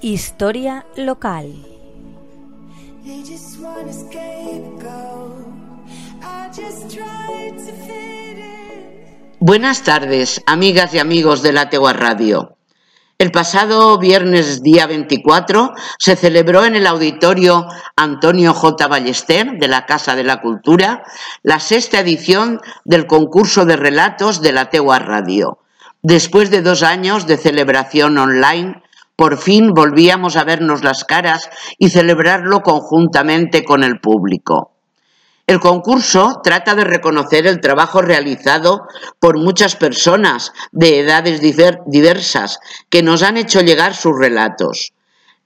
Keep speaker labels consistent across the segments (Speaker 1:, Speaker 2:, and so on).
Speaker 1: Historia local.
Speaker 2: Buenas tardes, amigas y amigos de la Tegua Radio. El pasado viernes día 24 se celebró en el auditorio Antonio J. Ballester de la Casa de la Cultura la sexta edición del concurso de relatos de la Tegua Radio. Después de dos años de celebración online, por fin volvíamos a vernos las caras y celebrarlo conjuntamente con el público. El concurso trata de reconocer el trabajo realizado por muchas personas de edades diversas que nos han hecho llegar sus relatos.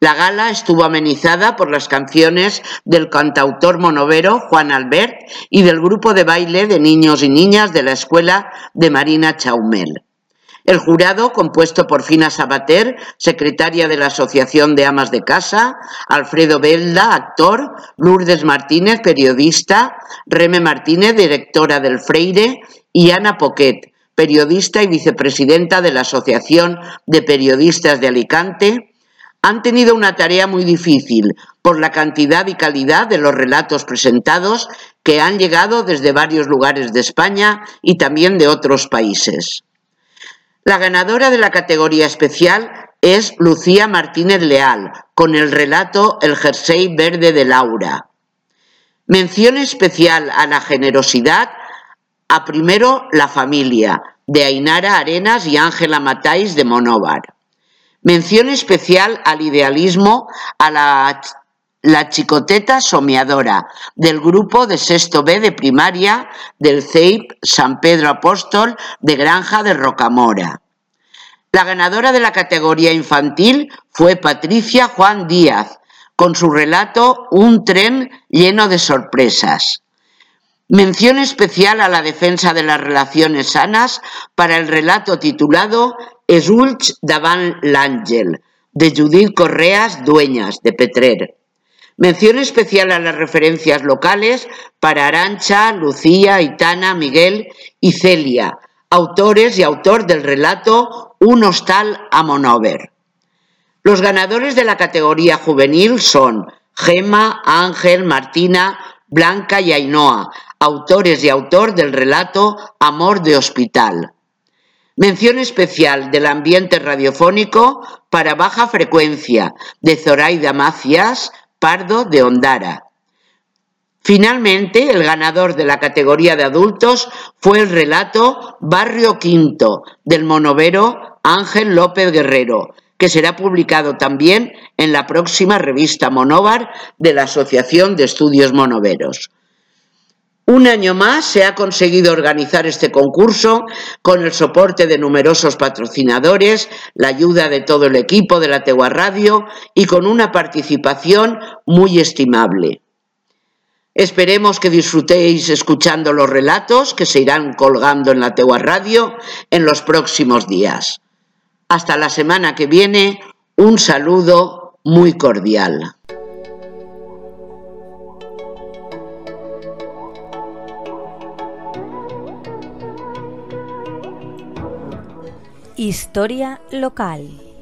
Speaker 2: La gala estuvo amenizada por las canciones del cantautor monovero Juan Albert y del grupo de baile de niños y niñas de la escuela de Marina Chaumel. El jurado, compuesto por Fina Sabater, secretaria de la Asociación de Amas de Casa, Alfredo Belda, actor, Lourdes Martínez, periodista, Reme Martínez, directora del Freire, y Ana Poquet, periodista y vicepresidenta de la Asociación de Periodistas de Alicante, han tenido una tarea muy difícil por la cantidad y calidad de los relatos presentados que han llegado desde varios lugares de España y también de otros países. La ganadora de la categoría especial es Lucía Martínez Leal, con el relato El jersey verde de Laura. Mención especial a la generosidad a primero la familia, de Ainara Arenas y Ángela Matáis de Monóvar. Mención especial al idealismo a la, la chicoteta somiadora del grupo de sexto B de primaria del CEIP San Pedro Apóstol de Granja de Rocamora. La ganadora de la categoría infantil fue Patricia Juan Díaz, con su relato Un tren lleno de sorpresas. Mención especial a la defensa de las relaciones sanas para el relato titulado Esulch davant l'Àngel, de Judith Correas Dueñas, de Petrer. Mención especial a las referencias locales para Arancha, Lucía, Itana, Miguel y Celia, autores y autor del relato Un hostal a Monover. Los ganadores de la categoría juvenil son Gema, Ángel, Martina, Blanca y Ainhoa, autores y autor del relato Amor de Hospital. Mención especial del ambiente radiofónico para baja frecuencia de Zoraida Macias, Pardo de Ondara. Finalmente, el ganador de la categoría de adultos fue el relato Barrio Quinto del monovero Ángel López Guerrero, que será publicado también en la próxima revista Monóvar de la Asociación de Estudios Monoveros. Un año más se ha conseguido organizar este concurso con el soporte de numerosos patrocinadores, la ayuda de todo el equipo de la Tegua Radio y con una participación muy estimable. Esperemos que disfrutéis escuchando los relatos que se irán colgando en la Tegua Radio en los próximos días. Hasta la semana que viene, un saludo muy cordial.
Speaker 1: Historia local.